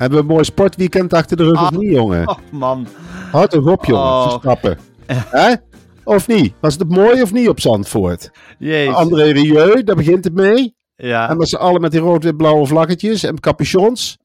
Hebben we een mooi sportweekend achter de rug of Ah. niet, jongen? Oh man, Houd toch op, jongen. Oh. Verstappen. Hè? Of niet? Was het mooi of niet op Zandvoort? jezus. André Rieu, daar begint het mee. Ja, En met z'n allen met die rood-wit-blauwe vlaggetjes en capuchons.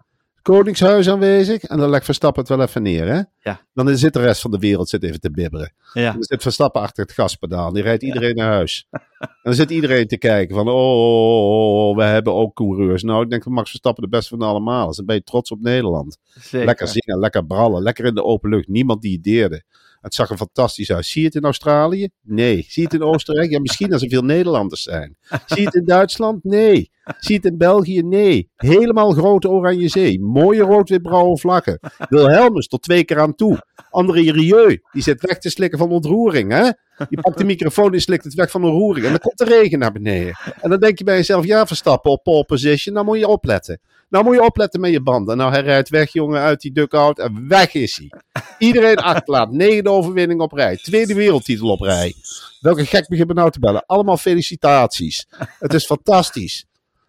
Koningshuis aanwezig. En dan legt Verstappen het wel even neer, hè? Ja. Dan zit de rest van de wereld zit even te bibberen. ja. Dan zit Verstappen achter het gaspedaal. Die rijdt iedereen naar huis. En dan zit iedereen te kijken van, oh, oh, oh, oh, we hebben ook coureurs. Nou, ik denk van Max Verstappen de beste van allemaal. Dus dan ben je trots op Nederland. zeker. Lekker zingen, lekker brallen, lekker in de open lucht. Niemand die het deerde. Het zag er fantastisch uit. Zie je het in Australië? Nee. Zie je het in Oostenrijk? Ja, misschien als er veel Nederlanders zijn. Zie je het in Duitsland? Nee. Zie je het in België? Nee. Helemaal grote oranje zee. Mooie rood-wit-blauwe vlaggen. Wilhelmus tot twee keer aan toe. André Rieu, die zit weg te slikken van ontroering. Hè? Die pakt de microfoon en slikt het weg van ontroering. En dan komt de regen naar beneden. En dan denk je bij jezelf, ja Verstappen op pole position, nou moet je opletten. Nou moet je opletten met je banden. Nou, hij rijdt weg, jongen, uit die dugout en weg is hij. Iedereen achterlaat. Negende overwinning op rij. Tweede wereldtitel op rij. Welke gek beginnen nou te bellen. Allemaal felicitaties. Het is fantastisch.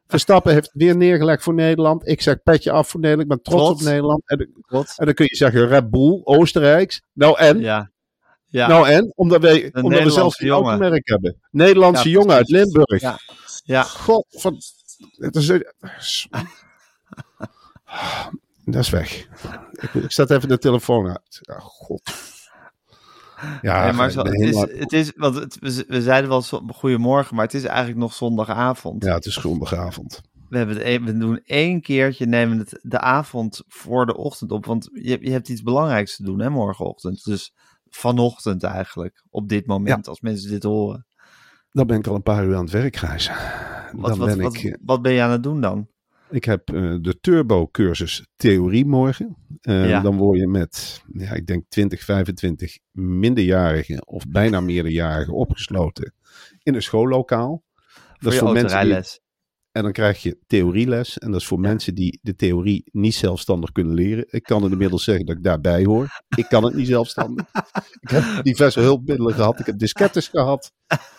Verstappen heeft weer neergelegd voor Nederland. Ik zeg petje af voor Nederland. Ik ben trots, Trots. op Nederland. En, Trots. en dan kun je zeggen Red Bull, Oostenrijks. Nou en? Ja. Ja. Nou en? Omdat, wij, omdat we zelfs een automerk hebben. Nederlandse Ja, jongen uit. Limburg. Ja. ja. God, van, het is, dat is weg. Ik, ik zet even de telefoon uit. Ja, God. Ja, Nee, maar zo, het is, het is, want het, we, zeiden wel goedemorgen, maar het is eigenlijk nog zondagavond. ja, het is zondagavond. We, hebben het, een- we doen één keertje, nemen het de avond voor de ochtend op. Want je, je hebt iets belangrijks te doen, hè, morgenochtend. Dus vanochtend eigenlijk, op dit moment, als mensen dit horen. Dan ben ik al een paar uur aan het werk, Gijs. Wat, Dan wat, ben wat, ik, eh, wat ben je aan het doen dan? Ik heb eh, de turbo-cursus theorie morgen. Eh, Ja. Dan word je met, ja, ik denk 20, 25 minderjarigen of bijna meerderjarigen opgesloten in een schoollokaal. Voor je autorijles. En dan krijg je theorieles. En dat is voor mensen die de theorie niet zelfstandig kunnen leren. Ik kan inmiddels zeggen dat ik daarbij hoor. Ik kan het niet zelfstandig. Ik heb diverse hulpmiddelen gehad. Ik heb diskettes gehad.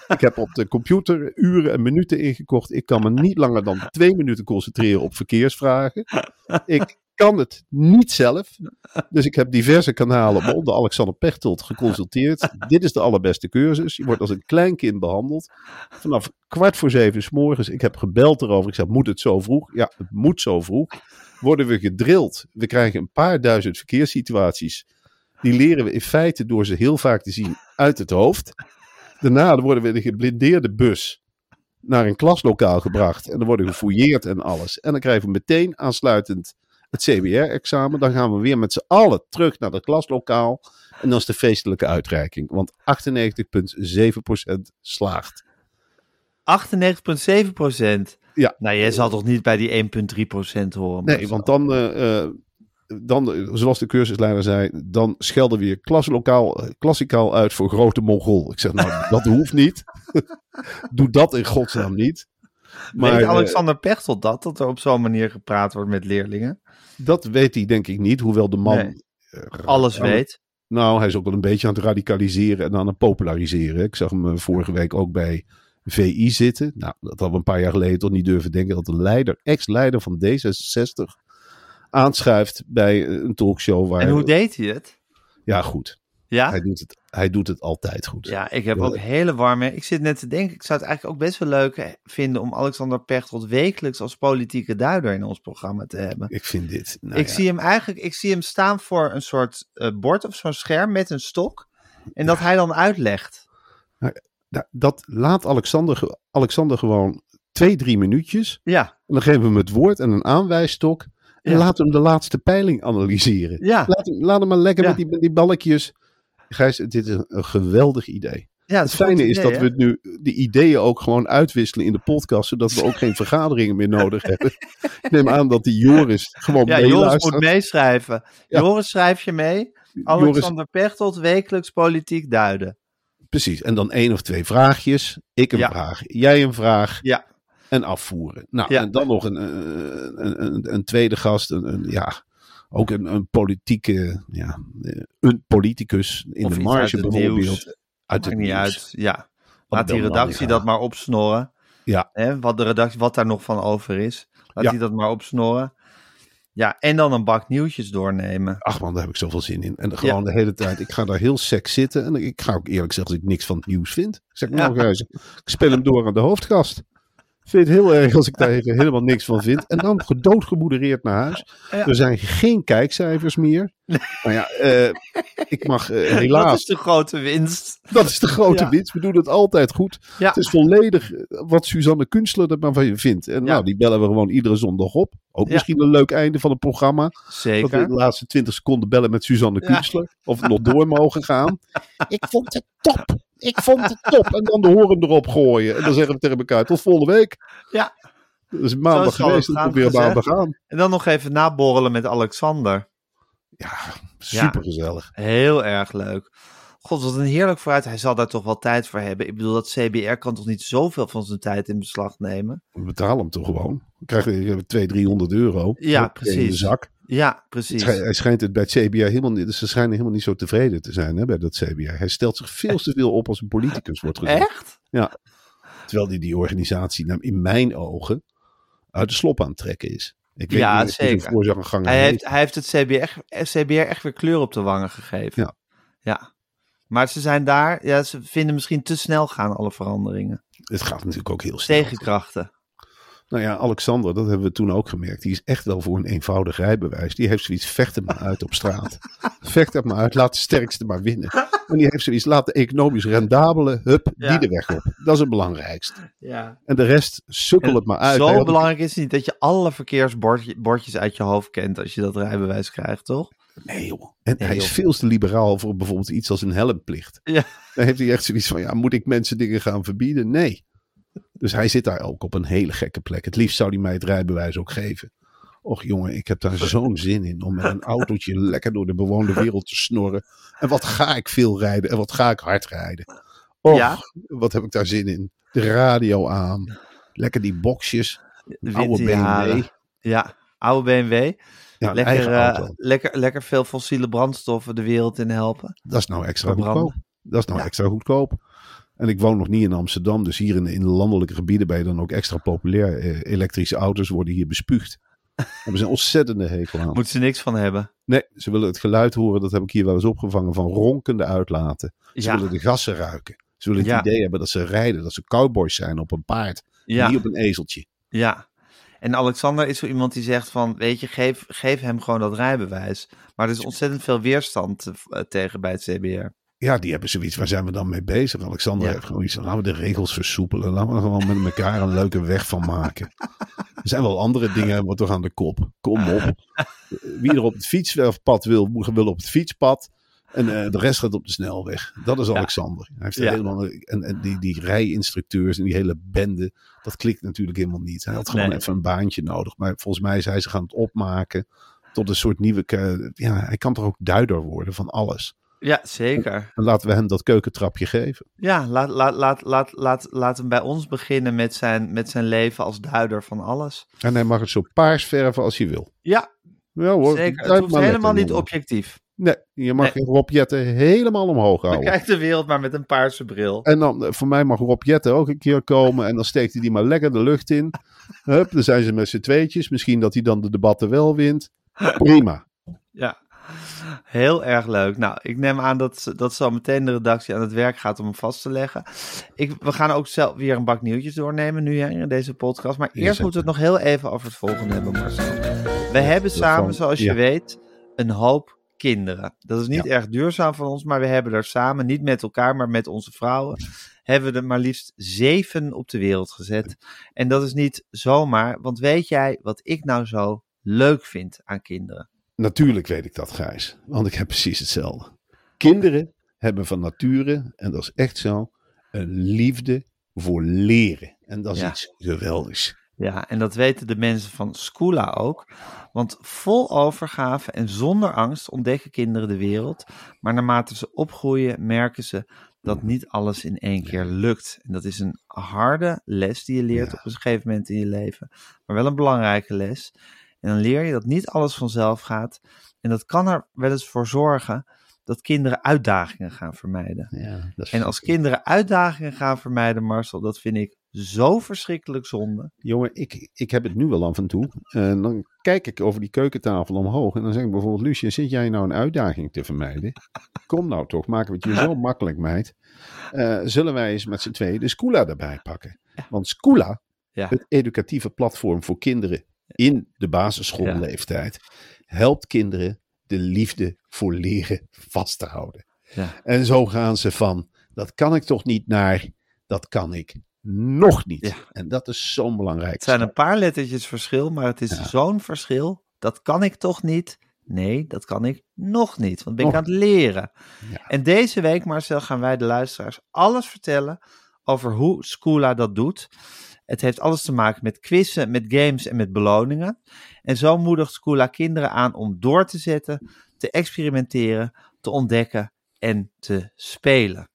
Ik heb op de computer uren en minuten ingekocht. Ik kan me niet langer dan twee minuten concentreren op verkeersvragen. Ik kan het niet zelf. Dus ik heb diverse kanalen, waaronder Alexander Pechtold, geconsulteerd. Dit is de allerbeste cursus. Je wordt als een klein kind behandeld. Vanaf kwart voor zeven s morgens. Ik heb gebeld erover. Ik zei, moet het zo vroeg? Ja, het moet zo vroeg. Worden we gedrild. We krijgen een paar duizend verkeerssituaties. Die leren we in feite door ze heel vaak te zien uit het hoofd. Daarna worden we in een geblindeerde bus naar een klaslokaal gebracht. En dan worden we gefouilleerd en alles. En dan krijgen we meteen aansluitend het CBR-examen. Dan gaan we weer met z'n allen terug naar het klaslokaal. En dan is de feestelijke uitreiking. Want 98,7% slaagt. 98,7 procent. Ja. Nou, jij zal toch niet bij die 1,3 procent horen? Nee, want dan, eh, eh, dan, zoals de cursusleider zei, dan schelden we je klaslokaal, eh, klassikaal uit voor grote Mongool. Ik zeg, nou, dat hoeft niet. Doe dat in godsnaam niet. Maar, Weet Alexander Pechtold dat, dat er op zo'n manier gepraat wordt met leerlingen? Dat weet hij denk ik niet, hoewel de man... Nee. eh, Alles weet. Nou, hij is ook wel een beetje aan het radicaliseren en aan het populariseren. Ik zag hem eh, vorige week ook bij VI zitten. Nou, dat hadden we een paar jaar geleden toch niet durven denken dat de leider, ex-leider van D66, aanschuift bij eh, een talkshow waar... En hoe deed hij het? Ja, goed. Ja? Hij doet het, hij doet het altijd goed. Ja, ik heb Ja. ook hele warme. Ik zit net te denken, ik zou het eigenlijk ook best wel leuk eh, vinden om Alexander Pechtold wekelijks als politieke duider in ons programma te hebben. Ik vind dit. nou ik ja, zie hem eigenlijk, ik zie hem staan voor een soort eh, bord of zo'n scherm met een stok. En dat hij dan uitlegt. nou, dat laat Alexander, Alexander gewoon twee, drie minuutjes. Ja, En dan geven we hem het woord en een aanwijsstok. En we hem de laatste peiling analyseren. ja, Laat hem, laat hem maar lekker met, die, met die balkjes. Gijs, dit is een, geweldig idee. ja. Het fijne is dat we nu de ideeën ook gewoon uitwisselen in de podcast, zodat we ook geen vergaderingen meer nodig hebben. Ik neem aan dat die Joris gewoon Ja, Joris moet meeschrijven. Ja. Joris, schrijf je mee? Alexander Pechtold wekelijks politiek duiden. Precies, en dan één of twee vraagjes. Ik een Ja. vraag, jij een vraag. Ja. En afvoeren. Nou, Ja. en dan nog een, eh, een, een, een tweede gast. Een, ja, ook een, een politieke, ja, een politicus in Of de marge bijvoorbeeld. nieuws. Uit het niet uit. Ja. Laat die redactie dat maar opsnorren. Ja. Hè, wat de redactie, wat daar nog van over is. Laat Ja. die dat maar opsnorren. Ja, en dan een bak nieuwtjes doornemen. Ach man, daar heb ik zoveel zin in. En gewoon de hele tijd, ik ga daar heel sec zitten. En ik ga ook eerlijk zeggen als ik niks van het nieuws vind. Ik zeg, nou Ja. Ik speel hem door aan de hoofdgast. Ik vind het heel erg als ik daar even helemaal niks van vind. En dan gedoodgemodereerd naar huis. Ja. Er zijn geen kijkcijfers meer. Maar ja, eh, ik mag eh, Dat helaas... is de grote winst. Dat is de grote Ja. winst. We doen het altijd goed. Ja. Het is volledig eh, wat Suzanne Kunstler er maar van je vindt. En Ja. nou, die bellen we gewoon iedere zondag op. Ook Ja. misschien een leuk einde van het programma. Dat we Zeker. de laatste 20 seconden bellen met Suzanne Ja. Kunstler. Of we nog door mogen gaan. Ik vond het top. Ik vond het top. En dan de horen erop gooien. En dan zeggen we tegen elkaar tot volgende week. Ja. Dat is maandag geweest. gaan, weer maandag aan. En dan nog even naborrelen met Alexander. Ja, super gezellig. Heel erg leuk. God, wat een heerlijk vooruit. Hij zal daar toch wel tijd voor hebben. Ik bedoel, dat CBR kan toch niet zoveel van zijn tijd in beslag nemen? We betalen hem toch gewoon. Dan krijg je 200, 300 euro. Ja, Hup, In de precies. zak. Ja, precies. Hij, hij schijnt het bij het CBR helemaal niet. Ze schijnen helemaal niet zo tevreden te zijn hè, bij dat CBR. Hij stelt zich veel te veel op als een politicus wordt gezien. Echt? Terwijl die, die organisatie nou, in mijn ogen uit de slop aan het trekken is. Ik weet Ja, niet zeker. Hij heet. heeft, hij heeft het CBR, CBR echt weer kleur op de wangen gegeven. Ja. Ja. Maar ze zijn daar, ja, ze vinden misschien te snel gaan, alle veranderingen. Het gaat natuurlijk ook heel snel. Tegenkrachten. Nou ja, Alexander, dat hebben we toen ook gemerkt. Die is echt wel voor een eenvoudig rijbewijs. Die heeft zoiets, vecht het maar uit op straat. vecht het maar uit, laat de sterkste maar winnen. En die heeft zoiets, laat de economisch rendabele, hup, Ja. die de weg op. Dat is het belangrijkst. Ja. En de rest, sukkel het maar uit. Zo Hij had- belangrijk is het niet dat je alle verkeersbordjes uit je hoofd kent als je dat rijbewijs krijgt, toch? Nee joh. En Nee, hij is veel te liberaal voor bijvoorbeeld iets als een helmplicht. Ja. Dan heeft hij echt zoiets van, ja, moet ik mensen dingen gaan verbieden? Nee. Dus hij zit daar ook op een hele gekke plek. Het liefst zou hij mij het rijbewijs ook geven. Och jongen, ik heb daar zo'n zin in om met een autootje lekker door de bewoonde wereld te snorren. En wat ga ik veel rijden en wat ga ik hard rijden. Och, Ja. wat heb ik daar zin in. De radio aan. Lekker die boxjes. De Oude BMW. Ja, oude BMW. Ja, lekker, auto. lekker, lekker veel fossiele brandstoffen de wereld in helpen. Dat is nou extra goedkoop. Dat is nou Ja. extra goedkoop. En ik woon nog niet in Amsterdam, dus hier in de, in de landelijke gebieden ben je dan ook extra populair. Eh, elektrische auto's worden hier bespuugd. Hebben ze een ontzettende hekel aan. Moeten ze niks van hebben. Nee, ze willen het geluid horen, dat heb ik hier wel eens opgevangen, van ronkende uitlaten. Ze Ja, willen de gassen ruiken. Ze willen het Ja. idee hebben dat ze rijden, dat ze cowboys zijn op een paard. ja, Niet op een ezeltje. ja. En Alexander is zo iemand die zegt van, weet je, geef, geef hem gewoon dat rijbewijs. Maar er is ontzettend veel weerstand eh, tegen bij het CBR. Ja, die hebben zoiets. Waar zijn we dan mee bezig? Alexander Ja. heeft gewoon iets. Laten we de regels versoepelen. Laten we er gewoon met elkaar een leuke weg van maken. Er zijn wel andere dingen, wat toch aan de kop. Kom op. Wie er op het fietspad wil, wil op het fietspad. En eh, de rest gaat op de snelweg. Dat is Alexander. Hij heeft Ja. helemaal, en, en die, die rijinstructeurs en die hele bende, dat klikt natuurlijk helemaal niet. Hij had gewoon Nee. even een baantje nodig. Maar volgens mij is hij zich aan het opmaken tot een soort nieuwe... ke- Ja, hij kan toch ook duider worden van alles. Ja, zeker. En laten we hem dat keukentrapje geven. Ja, laat, laat, laat, laat, laat, laat hem bij ons beginnen met zijn, met zijn leven als duider van alles. En hij mag het zo paars verven als hij wil. Ja, Ja hoor. zeker. Het hoeft helemaal niet objectief. Nee, je mag Nee. Rob helemaal omhoog houden. kijkt de wereld maar met een paarse bril. En dan, eh, voor mij mag Rob Jetten ook een keer komen. En dan steekt hij die maar lekker de lucht in. Hup, dan zijn ze met z'n tweetjes. Misschien dat hij dan de debatten wel wint. Prima. Ja, heel erg leuk. Nou, ik neem aan dat, dat zo meteen de redactie aan het werk gaat om hem vast te leggen. Ik, we gaan ook zelf weer een bak nieuwtjes doornemen nu hè, in deze podcast. Maar eerst moeten we het nog heel even over het volgende hebben, Marcel. We hebben samen, van- zoals je ja. weet, een hoop kinderen. Dat is niet Ja. erg duurzaam van ons, maar we hebben er samen, niet met elkaar, maar met onze vrouwen, hebben we er maar liefst zeven op de wereld gezet. En dat is niet zomaar, want weet jij wat ik nou zo leuk vind aan kinderen? Natuurlijk weet ik dat, Gijs. Want ik heb precies hetzelfde. Kinderen hebben van nature, en dat is echt zo, een liefde voor leren. En dat is Ja. iets geweldigs. Ja, en dat weten de mensen van Skoola ook. Want vol overgave en zonder angst ontdekken kinderen de wereld. Maar naarmate ze opgroeien, merken ze dat niet alles in één keer lukt. En dat is een harde les die je leert Ja. op een gegeven moment in je leven. Maar wel een belangrijke les. En dan leer je dat niet alles vanzelf gaat. En dat kan er wel eens voor zorgen dat kinderen uitdagingen gaan vermijden. Ja, dat is En als kinderen uitdagingen gaan vermijden, Marcel, dat vind ik zo verschrikkelijk zonde. Jongen, ik, ik heb het nu wel af en toe. En dan kijk ik over die keukentafel omhoog. En dan zeg ik bijvoorbeeld, Lucien, zit jij nou een uitdaging te vermijden? Kom nou toch, maken we het je zo makkelijk, meid. Eh, zullen wij eens met z'n tweeën de Scoola erbij pakken? Want Scoola, Ja. het educatieve platform voor kinderen in de basisschoolleeftijd, helpt kinderen de liefde voor leren vast te houden. Ja. En zo gaan ze van, dat kan ik toch niet naar, dat kan ik nog niet. Ja. En dat is zo'n belangrijk. Het zijn een paar lettertjes verschil, maar het is zo'n verschil. Dat kan ik toch niet? Nee, dat kan ik nog niet, want ben ik aan het leren. Ja. En deze week, Marcel, gaan wij de luisteraars alles vertellen over hoe Scoola dat doet. Het heeft alles te maken met quizzen, met games en met beloningen. En zo moedigt Scoola kinderen aan om door te zetten, te experimenteren, te ontdekken en te spelen.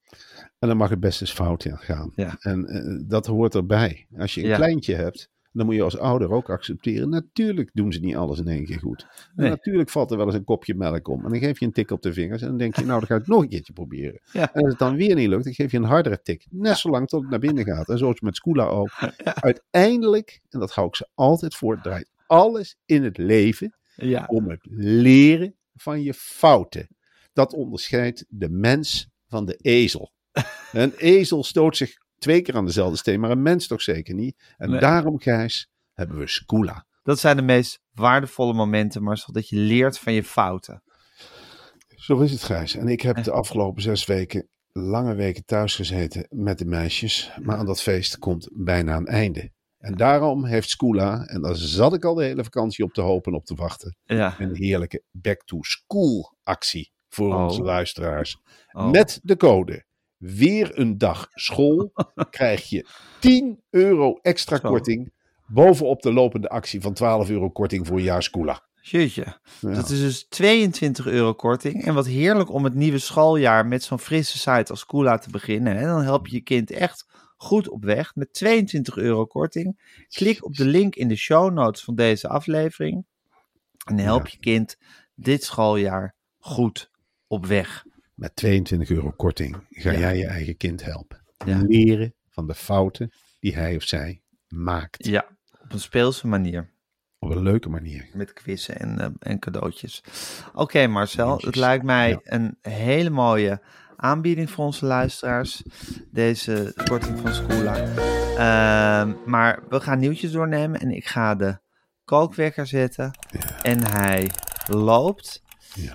En dan mag het best eens fout in gaan. Ja. En eh, dat hoort erbij. Als je een Ja. kleintje hebt, dan moet je als ouder ook accepteren. Natuurlijk doen ze niet alles in één keer goed. Nee. natuurlijk valt er wel eens een kopje melk om. En dan geef je een tik op de vingers. En dan denk je, nou, dan ga ik het nog een keertje proberen. Ja. En als het dan weer niet lukt, dan geef je een hardere tik. Net zolang tot het naar binnen gaat. En zoals met Scoola ook. Uiteindelijk, en dat hou ik ze altijd voor, draait alles in het leven Ja, om het leren van je fouten. Dat onderscheidt de mens van de ezel. Een ezel stoot zich twee keer aan dezelfde steen, maar een mens toch zeker niet. En Nee. daarom, Gijs, hebben we Scoola. dat zijn de meest waardevolle momenten, Marcel, dat je leert van je fouten. Zo is het, Gijs. En ik heb de afgelopen zes weken, lange weken thuis gezeten met de meisjes. Maar aan dat feest komt bijna een einde. En daarom heeft Scoola, en daar zat ik al de hele vakantie op te hopen en op te wachten, Ja. een heerlijke back-to-school actie voor Oh. onze luisteraars. Oh. Met de code weer een dag school krijg je 10 euro extra Zo. korting bovenop de lopende actie van 12 euro korting voor jaarschoola. Jeetje. Ja. Dat is dus 22 euro korting. En wat heerlijk om het nieuwe schooljaar met zo'n frisse site als Coola te beginnen. En dan help je je kind echt goed op weg met 22 euro korting. Klik op de link in de show notes van deze aflevering. En help je kind dit schooljaar goed op weg. Met 22 euro korting ga Ja. jij je eigen kind helpen. Ja. Leren van de fouten die hij of zij maakt. Ja, op een speelse manier. Op een leuke manier. Met quizzen en, eh, en cadeautjes. Oké Marcel, het lijkt mij ja. een hele mooie aanbieding voor onze luisteraars. Deze korting van Scoola. Ehm, maar we gaan nieuwtjes doornemen en ik ga de kookwekker zetten. En hij loopt. Ja.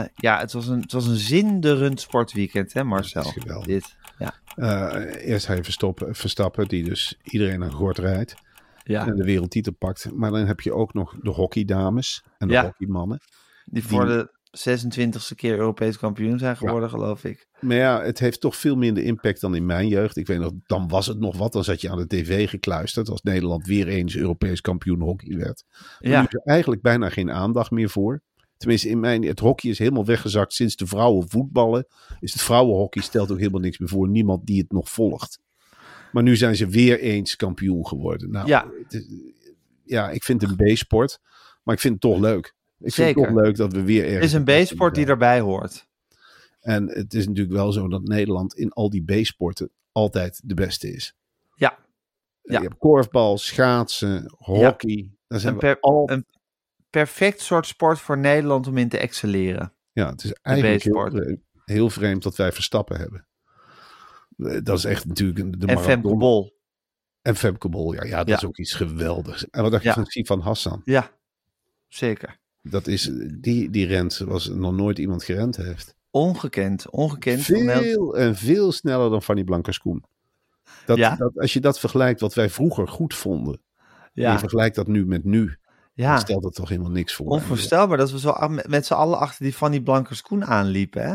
Eh, ja, het was, een, het was een zinderend sportweekend hè Marcel? Dat is geweldig. Dit. Ja. Eh, eerst hij Verstappen, Verstappen, die dus iedereen aan gort rijdt. Ja. En de wereldtitel pakt. Maar dan heb je ook nog de hockeydames en de Ja. hockeymannen. Die voor de 26e keer Europees kampioen zijn geworden, geloof ik. Maar ja, het heeft toch veel minder impact dan in mijn jeugd. Ik weet nog, dan was het nog wat. Dan zat je aan de tv gekluisterd als Nederland weer eens Europees kampioen hockey werd. Maar Ja. nu is er eigenlijk bijna geen aandacht meer voor. Tenminste, in mijn, het hockey is helemaal weggezakt sinds de vrouwen voetballen. Is het vrouwenhockey stelt ook helemaal niks meer voor. Niemand die het nog volgt. Maar nu zijn ze weer eens kampioen geworden. Nou, Ja. is- ja, ik vind het een B-sport. Maar ik vind het toch leuk. Ik vind het toch leuk dat we weer ergens... Het is een B-sport die erbij hoort. En het is natuurlijk wel zo dat Nederland in al die B-sporten altijd de beste is. Ja. Ja. Je hebt korfbal, schaatsen, hockey. Daar zijn Een, we per- al... een perfect soort sport voor Nederland om in te excelleren. Ja, het is eigenlijk heel, vreemd- heel vreemd dat wij Verstappen hebben. Eh, Dat is echt natuurlijk de en. Femke Bol. En Femke Bol, ja, ja dat Ja. is ook iets geweldigs. En wat dacht je Ja. van Sifan Hassan? Ja, zeker. Dat is, die, die rent zoals nog nooit iemand gerend heeft. Ongekend, ongekend. Veel en veel sneller dan Fanny Blankers-Koen. Dat, Ja? dat, als je dat vergelijkt wat wij vroeger goed vonden. En je vergelijkt dat nu met nu. Dan ja. stelt dat toch helemaal niks voor. onvoorstelbaar dat we zo met, z'n allen achter die Fanny Blankers Koen aanliepen, hè?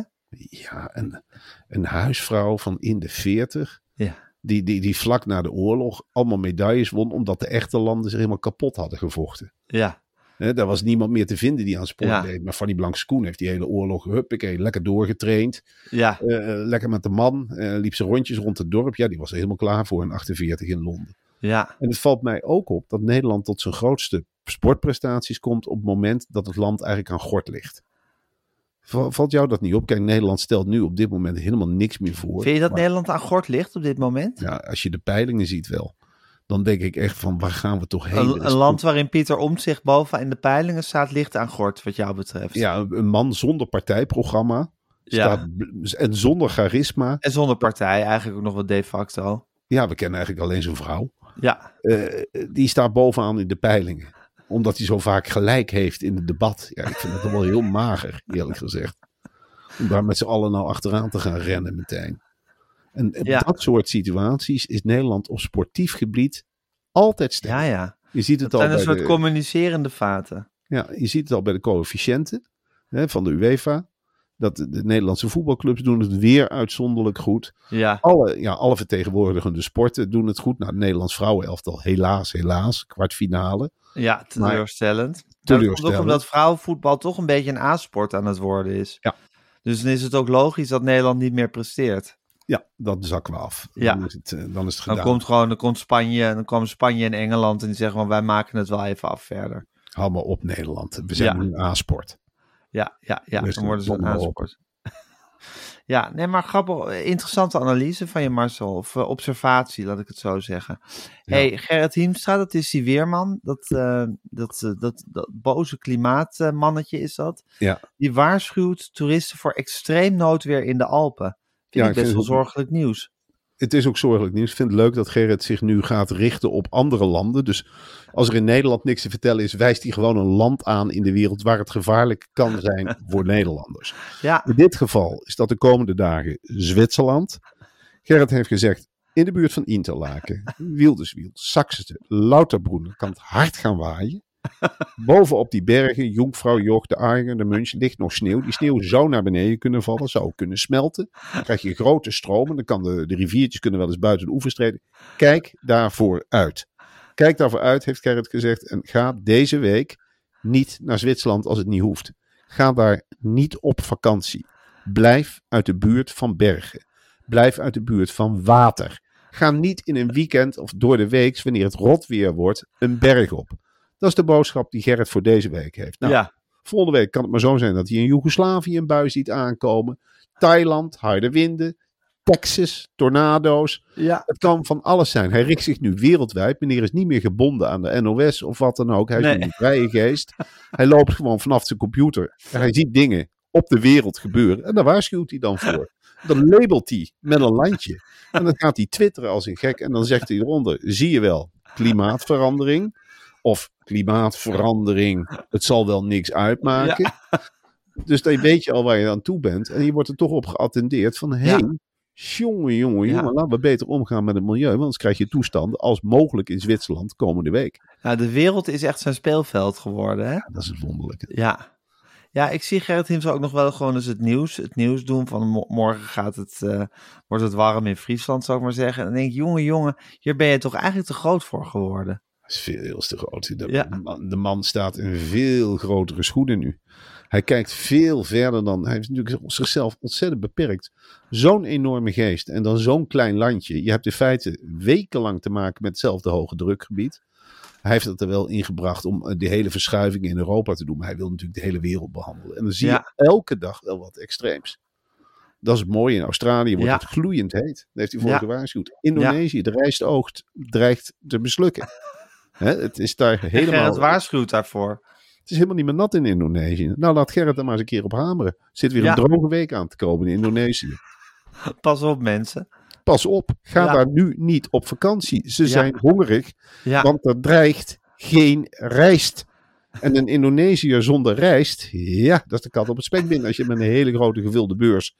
Ja, en een huisvrouw van in de 40. Ja. Die, die, die vlak na de oorlog allemaal medailles won. Omdat de echte landen zich helemaal kapot hadden gevochten. Ja, Hè, daar was niemand meer te vinden die aan sport Ja. deed. Maar Fanny Blankers-Koen heeft die hele oorlog, huppakee, lekker doorgetraind. ja, Eh, eh, lekker met de man. eh, liep ze rondjes rond het dorp. Ja, die was er helemaal klaar voor in 48 in Londen. ja. En het valt mij ook op dat Nederland tot zijn grootste sportprestaties komt op het moment dat het land eigenlijk aan gort ligt. Val- Valt jou dat niet op? Kijk, Nederland stelt nu op dit moment helemaal niks meer voor. Vind je dat Maar Nederland aan gort ligt op dit moment? Ja, als je de peilingen ziet wel, dan denk ik echt van waar gaan we toch heen? Een, land waarin Pieter Omtzigt boven in de peilingen staat, ligt aan gort, wat jou betreft. Ja, een man zonder partijprogramma. Ja. Staat, en zonder charisma. En zonder partij, eigenlijk ook nog wat de facto. Ja, we kennen eigenlijk alleen zijn vrouw. Ja, Eh, die staat bovenaan in de peilingen. Omdat hij zo vaak gelijk heeft in het debat. Ja, ik vind dat wel heel mager, eerlijk gezegd. Om daar met z'n allen nou achteraan te gaan rennen meteen. En, en Ja. dat soort situaties is Nederland op sportief gebied altijd sterk. ja, ja. Je ziet het, al zijn een soort de, communicerende vaten. ja, je ziet het al bij de coëfficiënten hè, van de UEFA. Dat de, de Nederlandse voetbalclubs doen het weer uitzonderlijk goed. Ja, Alle, ja, alle vertegenwoordigende sporten doen het goed. Nou, het Nederlands vrouwenelftal helaas, helaas. Kwartfinale. ja teleurstellend. Maar dat teleurstellend. komt ook omdat vrouwenvoetbal toch een beetje een A-sport aan het worden is. Ja. Dus dan is het ook logisch dat Nederland niet meer presteert. Ja, dat zakken we af. Ja. Dan is het, eh, dan is het Dan gedaan. komt gewoon, dan komt Spanje, dan komen Spanje en Engeland en die zeggen van wij maken het wel even af verder. Hou maar op Nederland. We zijn Ja. nu een A-sport. Ja, ja, ja. Dus dan worden ze. A-sport. Ja, nee, maar grappig. Interessante analyse van je, Marcel. Of eh, observatie, laat ik het zo zeggen. Ja. hey, Gerrit Hiemstra, dat is die weerman. Dat, eh, dat, eh, dat, dat boze klimaatmannetje is dat. Ja. Die waarschuwt toeristen voor extreem noodweer in de Alpen. Vind Ja, ik best wel zorgelijk nieuws. Het is ook zorgelijk nieuws. Ik vind het leuk dat Gerrit zich nu gaat richten op andere landen. Dus als er in Nederland niks te vertellen is, wijst hij gewoon een land aan in de wereld waar het gevaarlijk kan zijn voor Nederlanders. Ja, In dit geval is dat de komende dagen Zwitserland. Gerrit heeft gezegd, in de buurt van Interlaken, Wilderswiel, Saxete, Lauterbroenen kan het hard gaan waaien. Bovenop die bergen, Jonkvrouw, Joch, de Argen, de Munch, ligt nog sneeuw. Die sneeuw zou naar beneden kunnen vallen, zou kunnen smelten. Dan krijg je grote stromen, dan kan de, de riviertjes kunnen wel eens buiten de oevers treden. Kijk daarvoor uit. Kijk daarvoor uit, heeft Gerrit gezegd. En ga deze week niet naar Zwitserland als het niet hoeft. Ga daar niet op vakantie. Blijf uit de buurt van bergen. Blijf uit de buurt van water. Ga niet in een weekend of door de week, wanneer het rot weer wordt, een berg op. Dat is de boodschap die Gerrit voor deze week heeft. Nou, ja, Volgende week kan het maar zo zijn dat hij in Joegoslavië een bui ziet aankomen. Thailand, harde winden. Texas, tornado's. ja. Het kan van alles zijn. Hij richt zich nu wereldwijd. Meneer is niet meer gebonden aan de NOS of wat dan ook. Hij is Nee. een vrije geest. Hij loopt gewoon vanaf zijn computer. En hij ziet dingen op de wereld gebeuren. En daar waarschuwt hij dan voor. Dan labelt hij met een landje. En dan gaat hij twitteren als een gek. En dan zegt hij eronder, zie je wel, klimaatverandering. Of klimaatverandering, het zal wel niks uitmaken. Dus dan weet je al waar je aan toe bent. En je wordt er toch op geattendeerd van, hé, Ja. jongen, jongen, Ja. jongen, laten we beter omgaan met het milieu. Want anders krijg je toestanden als mogelijk in Zwitserland komende week. Nou, de wereld is echt zijn speelveld geworden, hè? Dat is het wonderlijke. Ja. Ja, ik zie Gerrit Hiemstra ook nog wel gewoon eens het nieuws, het nieuws doen. Van mo- morgen gaat het, eh, wordt het warm in Friesland, zou ik maar zeggen. En dan denk ik, jongen, jongen, hier ben je toch eigenlijk te groot voor geworden. Dat is veel te groot. De, Ja. man, de man staat in veel grotere schoenen nu. Hij kijkt veel verder dan. Hij heeft natuurlijk zichzelf ontzettend beperkt. Zo'n enorme geest en dan zo'n klein landje. Je hebt in feite wekenlang te maken met hetzelfde hoge drukgebied. Hij heeft het er wel ingebracht om eh, de hele verschuiving in Europa te doen. Maar hij wil natuurlijk de hele wereld behandelen. En dan zie Ja. je elke dag wel wat extreems. Dat is het mooie. In Australië wordt Ja. het gloeiend heet. Daar heeft hij voor Ja. gewaarschuwd. Indonesië, de rijstoogt dreigt te mislukken. Hè, het is daar helemaal... Gerrit waarschuwt daarvoor. Het is helemaal niet meer nat in Indonesië. Nou, laat Gerrit er maar eens een keer op hameren. Zit weer Ja. een droge week aan te komen in Indonesië. Pas op, mensen. Pas op, ga Ja. daar nu niet op vakantie. Ze Ja. zijn hongerig, Ja, want er dreigt geen rijst. En een Indonesiër zonder rijst, ja, dat is de kat op het spek binnen. Als je met een hele grote gevulde beurs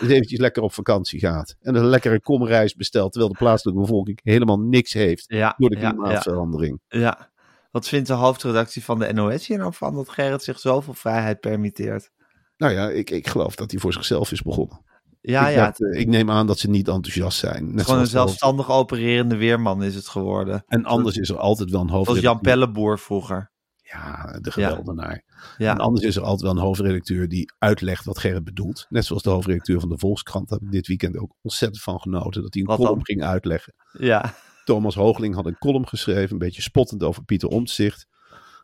eens eventjes lekker op vakantie gaat. En een lekkere kom rijst bestelt, terwijl de plaatselijke bevolking helemaal niks heeft ja, door de ja, ja, klimaatverandering. ja. Wat vindt de hoofdredactie van de NOS hier nou van dat Gerrit zich zoveel vrijheid permitteert? Nou ja, ik, ik geloof dat hij voor zichzelf is begonnen. Ja, ik, ja, dacht, eh, ik neem aan dat ze niet enthousiast zijn. Net gewoon een zoals hoofd- zelfstandig opererende weerman is het geworden. En anders is er altijd wel een Zoals hoofdredacteur. Jan Pelleboer vroeger. Ja, de geweldenaar. Ja, En anders is er altijd wel een hoofdredacteur die uitlegt wat Gerrit bedoelt. Net zoals de hoofdredacteur van de Volkskrant. Daar heb ik dit weekend ook ontzettend van genoten. Dat hij een Wat column dan? ging uitleggen. ja, Thomas Hoogling had een column geschreven. Een beetje spottend over Pieter Omtzigt.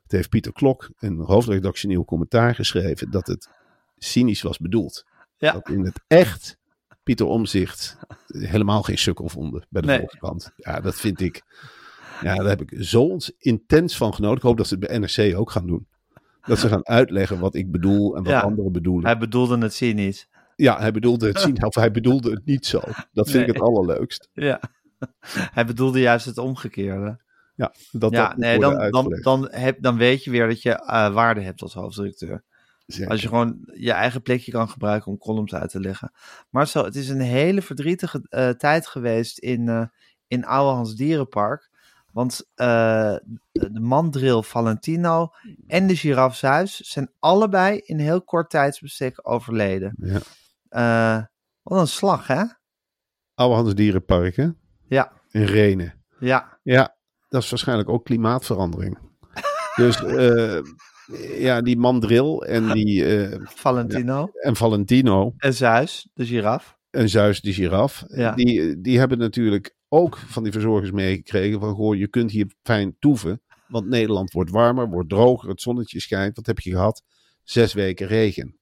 Het heeft Pieter Klok een hoofdredactioneel commentaar geschreven. Dat het cynisch was bedoeld. Ja. Dat in het echt Pieter Omtzigt helemaal geen sukkel vonden bij de Nee. Volkskrant. Ja, dat vind ik... Ja, daar heb ik zo intens van genoten. Ik hoop dat ze het bij NRC ook gaan doen. Dat ze gaan uitleggen wat ik bedoel en wat Ja. anderen bedoelen. hij bedoelde het cynisch. Ja, hij bedoelde het zien, of hij bedoelde het niet zo. Dat vind ik het allerleukst. Ja. Hij bedoelde juist het omgekeerde. Ja, dat ja, dat nee, dan, dan, dan, heb, dan weet je weer dat je eh, waarde hebt als hoofdredacteur. Zeker. Als je gewoon je eigen plekje kan gebruiken om columns uit te leggen. Marcel, het is een hele verdrietige eh, tijd geweest in, eh in Ouwehands Dierenpark. Want eh, de mandril Valentino en de giraf Zeus zijn allebei in heel kort tijdsbestek overleden. Ja. Eh, wat een slag, hè? Ouwehands Dierenpark, hè? Ja, In Renen. ja, Ja, dat is waarschijnlijk ook klimaatverandering. dus eh, ja, die mandril en die Valentino en Valentino en Zeus, de giraf. en Zeus de giraf, Ja. die, die hebben natuurlijk ook van die verzorgers meegekregen van goh, je kunt hier fijn toeven, want Nederland wordt warmer, wordt droger, het zonnetje schijnt. Wat heb je gehad? Zes weken regen.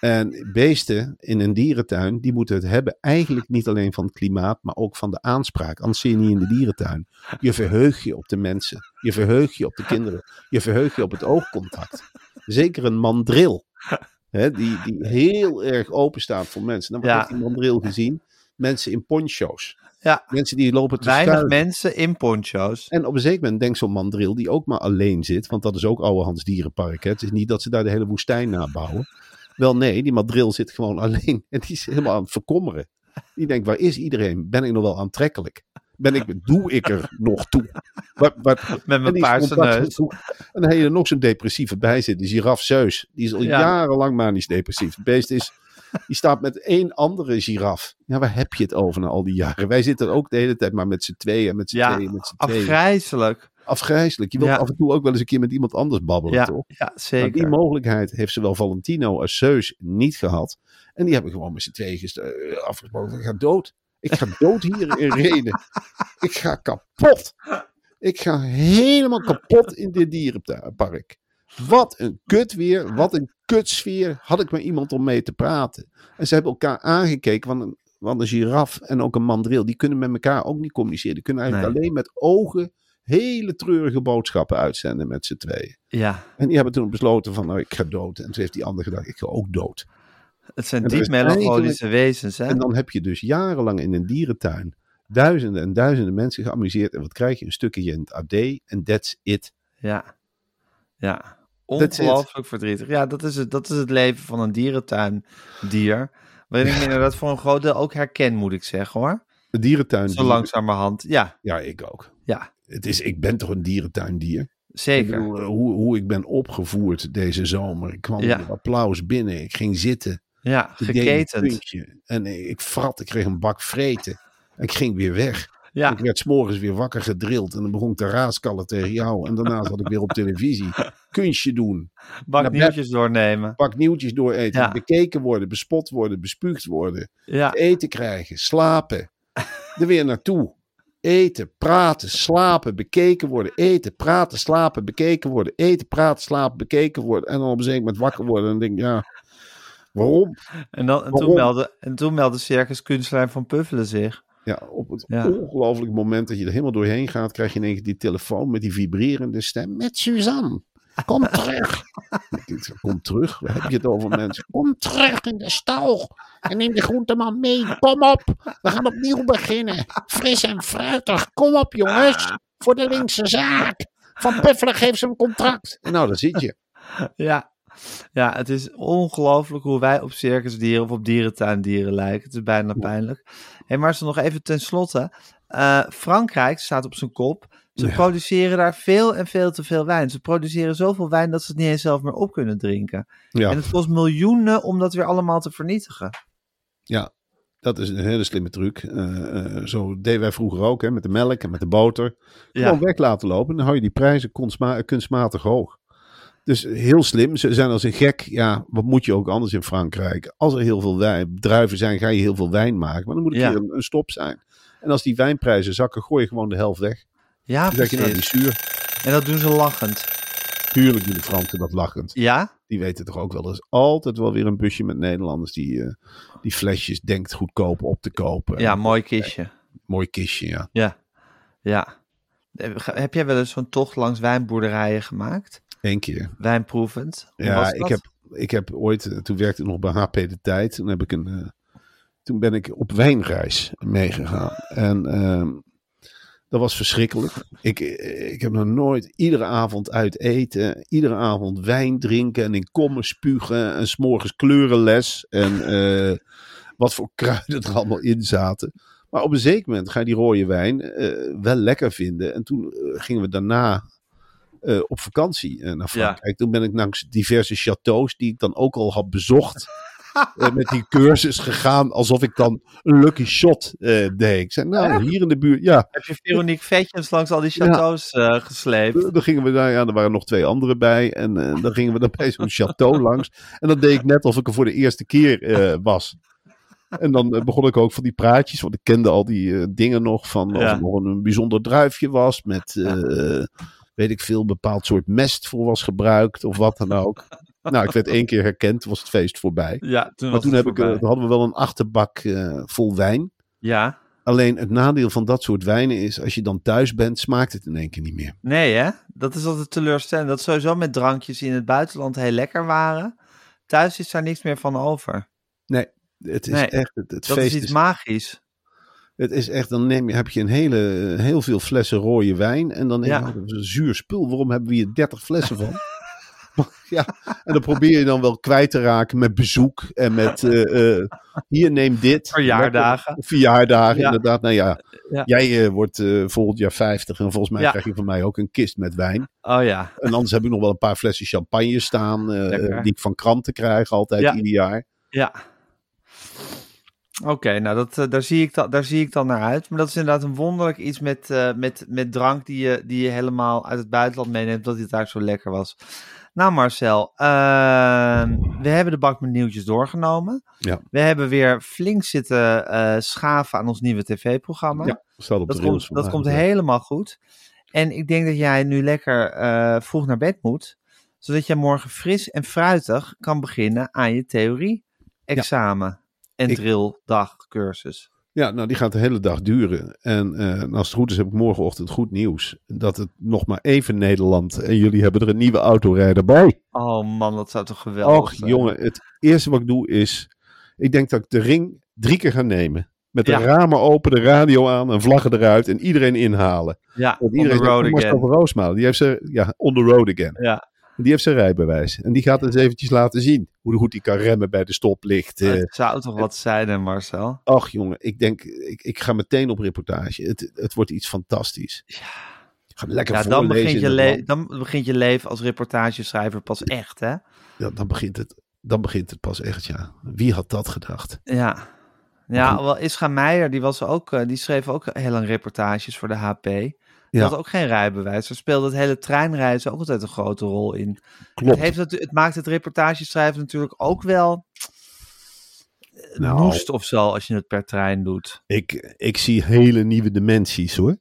En beesten in een dierentuin, die moeten het hebben eigenlijk niet alleen van het klimaat, maar ook van de aanspraak. Anders zit je niet in de dierentuin. Je verheugt je op de mensen. Je verheugt je op de kinderen. Je verheugt je op het oogcontact. Zeker een mandril, hè, die, die heel erg open staat voor mensen. Ja. heeft die mandril gezien? Mensen in poncho's. Ja, Mensen die lopen te weinig mensen in poncho's. En op een zeker moment denkt zo'n mandril die ook maar alleen zit, want dat is ook Ouwehands Dierenpark. Hè. Het is niet dat ze daar de hele woestijn nabouwen. Wel nee, die mandril zit gewoon alleen en die is helemaal aan het verkommeren. Die denkt, waar is iedereen? Ben ik nog wel aantrekkelijk? Ben ik, doe ik er nog toe? Wat, wat, Met mijn paarse neus. En dan heb je er nog zo'n depressieve bij zitten, die giraf Zeus. Die is al Ja. jarenlang manisch depressief. Het beest is, die staat met één andere giraf. Ja, waar heb je het over na al die jaren? Wij zitten ook de hele tijd maar met z'n tweeën, met z'n Ja, tweeën, met z'n tweeën. Afgrijzelijk. Afgrijzelijk. Je wilt Ja. af en toe ook wel eens een keer met iemand anders babbelen, Ja, toch? ja, Maar zeker. die mogelijkheid heeft zowel Valentino als Zeus niet gehad. En die hebben gewoon met z'n tweeën eh, afgesproken. Ik ga dood. Ik ga dood hier in Renen. Ik ga kapot. Ik ga helemaal kapot in dit dierenpark. Wat een kut weer. Wat een kutsfeer. Had ik maar iemand om mee te praten. En ze hebben elkaar aangekeken. Want een, want een giraf en ook een mandril. Die kunnen met elkaar ook niet communiceren. Die kunnen eigenlijk Nee. alleen met ogen hele treurige boodschappen uitzenden met z'n tweeën. Ja, En die hebben toen besloten van, nou, ik ga dood. En toen heeft die ander gedacht, ik ga ook dood. het zijn diep is melancholische wezens, hè? En dan heb je dus jarenlang in een dierentuin duizenden en duizenden mensen geamuseerd. En wat krijg je? Een stukje in het AD en that's it. Ja. Ja. Ongelooflijk verdrietig. Ja, dat is, het, dat is het leven van een dierentuindier. Waarin ik me inderdaad voor een groot deel ook herken, moet ik zeggen hoor. Een dierentuin. Zo langzamerhand. Ja, Ja, ik ook. ja. Het is, ik ben toch een dierentuindier? Ik Zeker. bedoel, eh, hoe, hoe ik ben opgevoerd deze zomer. Ik kwam Ja. met applaus binnen. Ik ging zitten. Ja, geketend. En eh, ik frat. Ik kreeg een bak vreten. Ik ging weer weg. Ja, Ik werd s'morgens weer wakker gedrild. En dan begon ik te raaskallen tegen jou. En daarna zat ik weer op televisie. Kunstje doen. bak nieuwtjes doornemen. Pak nieuwtjes door eten. Ja. Bekeken worden. Bespot worden. Bespuugd worden. Ja, Eten krijgen. Slapen. Er weer naartoe. Eten, praten, slapen, bekeken worden. Eten, praten, slapen, bekeken worden. Eten, praten, slapen, bekeken worden. En dan op een zeker moment wakker worden. En dan denk ik, ja, waarom? en, dan, en, toen Waarom? meldde, en toen meldde Circus Kunstenaar van Puffelen zich. Ja, op het Ja. ongelooflijk moment dat je er helemaal doorheen gaat, krijg je in één keer die telefoon met die vibrerende stem. Met Suzanne. Kom terug. Kom terug. Waar heb je het over mensen? Kom terug in de stal. En neem de groenteman mee. Kom op. We gaan opnieuw beginnen. Fris en fruitig. Kom op jongens. Voor de linkse zaak. Van Puffelen geeft ze een contract. En nou, daar zit je. Ja. Ja, het is ongelooflijk hoe wij op circusdieren of op dierentuindieren lijken. Het is bijna pijnlijk. Hé, maar ze nog even tenslotte. Eh Frankrijk staat op zijn kop. Ze Ja. produceren daar veel en veel te veel wijn. Ze produceren zoveel wijn dat ze het niet eens zelf meer op kunnen drinken. Ja. En het kost miljoenen om dat weer allemaal te vernietigen. Ja, dat is een hele slimme truc. Eh, eh, zo deden wij vroeger ook, hè, met de melk en met de boter. Gewoon weg laten lopen. Dan hou je die prijzen kunstma- kunstmatig hoog. Dus heel slim. Ze zijn als een gek. Ja, wat moet je ook anders in Frankrijk? Als er heel veel wijn, druiven zijn, ga je heel veel wijn maken. Maar dan moet Ja. keer een, een stop zijn. En als die wijnprijzen zakken, gooi je gewoon de helft weg. Ja, Dan zeg je, nou, die zuur. En dat doen ze lachend. Tuurlijk doen de Fransen dat lachend. Ja? Die weten toch ook wel. Er is altijd wel weer een busje met Nederlanders die, eh, die flesjes denkt goedkoop op te kopen. Ja, mooi kistje. Mooi kistje, ja. Ja. Ja. Heb jij wel eens zo'n tocht langs wijnboerderijen gemaakt? Eén keer. Wijnproevend? Hoe Ja, ik heb, ik heb ooit, eh, toen werkte ik nog bij HP de Tijd. Toen, heb ik een, eh, toen ben ik op wijnreis meegegaan. En ehm, dat was verschrikkelijk. Ik, eh, ik heb nog nooit iedere avond uit eten, iedere avond wijn drinken en in kommen spugen en s'morgens kleurenles. En wat voor kruiden er allemaal in zaten. Maar op een zeker moment ga je die rode wijn wel lekker vinden. En toen gingen we daarna eh, op vakantie eh, naar Frankrijk. Toen ben ik langs diverse chateaus die ik dan ook al had bezocht. eh, met die cursus gegaan alsof ik dan een lucky shot deed. Ik zei, nou, hier in de buurt, ja. Heb je Veronique Vetjens langs al die chateaus eh, gesleept? Dan gingen we daar, ja, er waren nog twee anderen bij. En dan gingen we dan bij zo'n château langs. En dan deed ik net alsof ik er voor de eerste keer was. En dan begon ik ook van die praatjes, want ik kende al die dingen nog van of Ja. er nog een, een bijzonder druifje was met, weet ik veel, bepaald soort mest voor was gebruikt of wat dan ook. Nou, ik werd één keer herkend, was het feest voorbij. Ja, toen, Maar toen, heb ik, eh, toen hadden we wel een achterbak eh, vol wijn. Ja. Alleen het nadeel van dat soort wijnen is, als je dan thuis bent, smaakt het in één keer niet meer. Nee, hè? Dat is altijd teleurstellend. Dat sowieso met drankjes die in het buitenland heel lekker waren. Thuis is daar niks meer van over. Nee, het is Nee, echt, het, het Dat feest is iets is, magisch. Het is echt, dan neem je, heb je een hele, heel veel flessen rode wijn en dan denk je, een zuur spul, waarom hebben we hier 30 flessen van? ja, en dan probeer je dan wel kwijt te raken met bezoek en met, eh, eh, hier neem dit. Verjaardagen. Lekker- Verjaardagen, Ja. inderdaad. Nou ja, Ja. jij eh, wordt volgend jaar 50 en volgens mij Ja. krijg je van mij ook een kist met wijn. Oh ja. En anders heb ik nog wel een paar flessen champagne staan, die ik van kranten krijg altijd ieder jaar. Ja. Oké, nou dat, eh, daar, zie ik dan, daar zie ik dan naar uit. Maar dat is inderdaad een wonderlijk iets met, eh, met, met drank die je, die je helemaal uit het buitenland meeneemt, dat het daar zo lekker was. Nou Marcel, ehm, we hebben de bak met nieuwtjes doorgenomen. Ja. We hebben weer flink zitten eh, schaven aan ons nieuwe tv-programma. Ja, staat op dat de komt, dat komt helemaal goed. En ik denk dat jij nu lekker vroeg naar bed moet, zodat jij morgen fris en fruitig kan beginnen aan je theorie-examen en Ik- drilldagcursus. Ja, nou die gaat de hele dag duren. En eh, als het goed is heb ik morgenochtend goed nieuws. Dat het nog maar even Nederland en jullie hebben er een nieuwe autorijder bij. Oh man, dat zou toch geweldig Och zijn. jongen, het eerste wat ik doe is, ik denk dat ik de ring drie keer ga nemen. Met de Ja. ramen open, de radio aan en vlaggen eruit en iedereen inhalen. Ja, Want on the road Marcel again. Roosmalen, die heeft zijn, ja, on the road again. Ja, Die heeft zijn rijbewijs. En die gaat eens eventjes laten zien hoe goed hij kan remmen bij de stoplicht. eh. het zou toch wat zijn, hè, Marcel? Ach jongen, ik denk, ik, ik ga meteen op reportage. Het, het wordt iets fantastisch. Ga lekker Ja, dan begint, je le- dan begint je leven als reportageschrijver pas echt, hè? Ja, dan begint het. Dan begint het pas echt, ja. Wie had dat gedacht? Ja. Ja, wel Ischa Meijer, die, was ook, eh, die schreef ook heel lang reportages voor de HP. Die Ja. had ook geen rijbewijs. Ze speelde het hele treinreizen ook altijd een grote rol in. Klopt. Het, heeft, natu- het maakt het reportageschrijven natuurlijk ook wel eh, Nou. of zo als je het per trein doet. Ik, ik zie hele nieuwe dimensies hoor.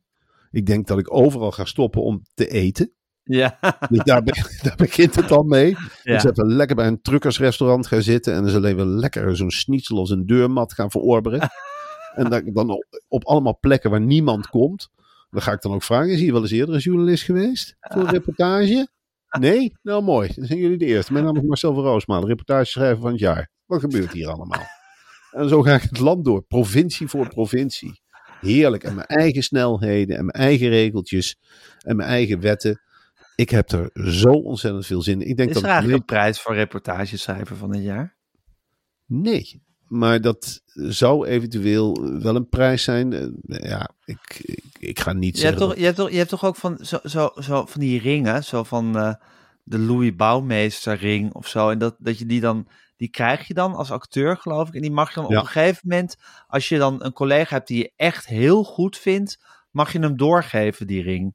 Ik denk dat ik overal ga stoppen om te eten. Ja, Dus daar, be- daar begint het al mee. Ja. Dus even lekker bij een truckersrestaurant gaan zitten. En dan eens even lekker zo'n schnitzel als een deurmat gaan verorberen. en dan op, op allemaal plekken waar niemand komt. Dan ga ik dan ook vragen, is hier wel eens eerder een journalist geweest? Voor een reportage? Nee? Nou mooi, dan zijn jullie de eerste. Mijn naam is Marcel van Roosmalen, reportageschrijver van het jaar. Wat gebeurt hier allemaal? En zo ga ik het land door, provincie voor provincie. Heerlijk, en mijn eigen snelheden en mijn eigen regeltjes en mijn eigen wetten. Ik heb er zo ontzettend veel zin in. Ik denk is dat er eigenlijk een prijs voor reportageschrijver van het jaar? Nee, maar dat zou eventueel wel een prijs zijn. Eh, Ja, ik, ik, ik ga niet Je hebt, zeggen. toch, je, hebt toch, je hebt toch ook van, zo, zo, zo, van die ringen, zo van eh, de Louis Bouwmeester ring of zo. En dat, dat je die dan, die krijg je dan als acteur geloof ik. En die mag je dan Ja. op een gegeven moment, als je dan een collega hebt die je echt heel goed vindt, mag je hem doorgeven, die ring.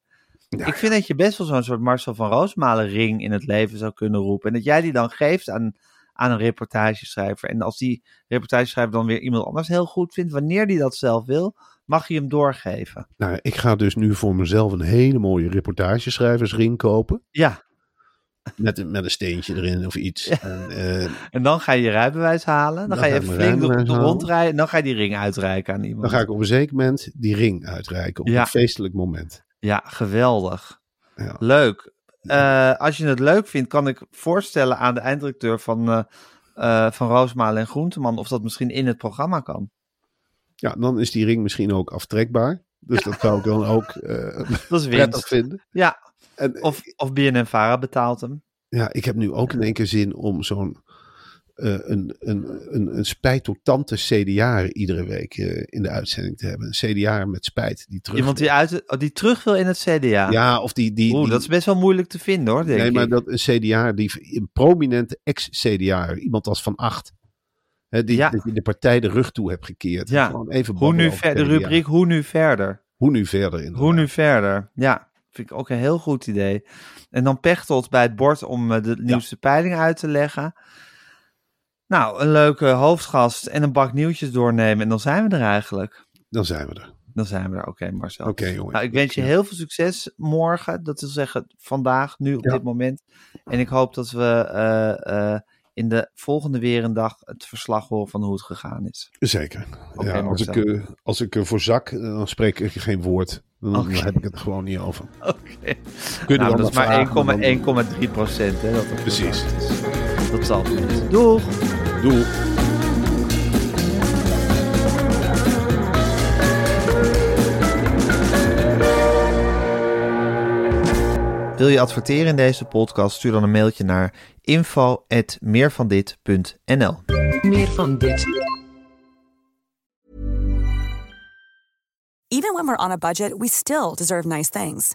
Ja, ik vind dat je best wel zo'n soort Marcel van Roosmalen ring in het leven zou kunnen roepen. En dat jij die dan geeft aan, aan een reportageschrijver. En als die reportageschrijver dan weer iemand anders heel goed vindt, wanneer die dat zelf wil, mag je hem doorgeven. Nou, ik ga dus nu voor mezelf een hele mooie reportageschrijversring kopen. Ja, Met, een- met een steentje erin of iets. En, eh, En dan ga je je rijbewijs halen. Dan, Dan ga je even flink halen. rondrijden. En dan ga je die ring uitreiken aan iemand. dan ga ik op een zeker moment die ring uitreiken. Op Ja. een feestelijk moment. Ja, geweldig. Ja. Leuk. Eh, als je het leuk vindt, kan ik voorstellen aan de einddirecteur van, eh eh, van Roosmalen en Groenteman of dat misschien in het programma kan. ja, dan is die ring misschien ook aftrekbaar. Dus dat zou ik dan ook Dat is prettig vinden. Ja, En, of, of BNN-Vara betaalt hem. Ja, ik heb nu ook in één keer zin om zo'n eh, een, een, een, een spijtotante CDA iedere week eh, in de uitzending te hebben. Een CDA met spijt die terug. Iemand die, uit, oh, die terug wil in het CDA. Ja, of die. die, Oeh, die- dat is best wel moeilijk te vinden hoor, denk nee, maar dat een CDA, die, een prominente ex-CDA, iemand als Van Acht. Hè, die, Ja. die de partij de rug toe hebt gekeerd. Ja. Gewoon even Hoe nu verder? De CDA. rubriek Hoe nu verder? Hoe nu verder? Inderdaad. Hoe nu verder? Ja, vind ik ook een heel goed idee. En dan Pechtold bij het bord om eh, de nieuwste peiling uit te leggen. Nou, een leuke hoofdgast en een bak nieuwtjes doornemen. En dan zijn we er eigenlijk. Dan zijn we er. Dan zijn we er. Oké, Marcel. Oké, jongen. Nou, ik wens je heel veel succes morgen. Dat wil zeggen vandaag, nu op Ja. dit moment. En ik hoop dat we eh, eh, in de volgende weer een dag het verslag horen van hoe het gegaan is. Zeker. Oké, ja, als, ik, eh, als ik ervoor zak, eh, dan spreek ik geen woord. Dan, heb ik het er gewoon niet over. Oké. Kun je Nou, dat is maar 1,3 procent. Precies. is. Dat zal niet. Doeg! Doe. Wil je adverteren in deze podcast? Stuur dan een mailtje naar info.meervandit.nl Meer van dit. Even when we're on a budget, we still deserve nice things.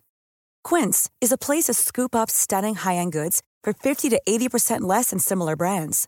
Quince is a place to scoop up stunning high-end goods for 50 to 80% less than similar brands.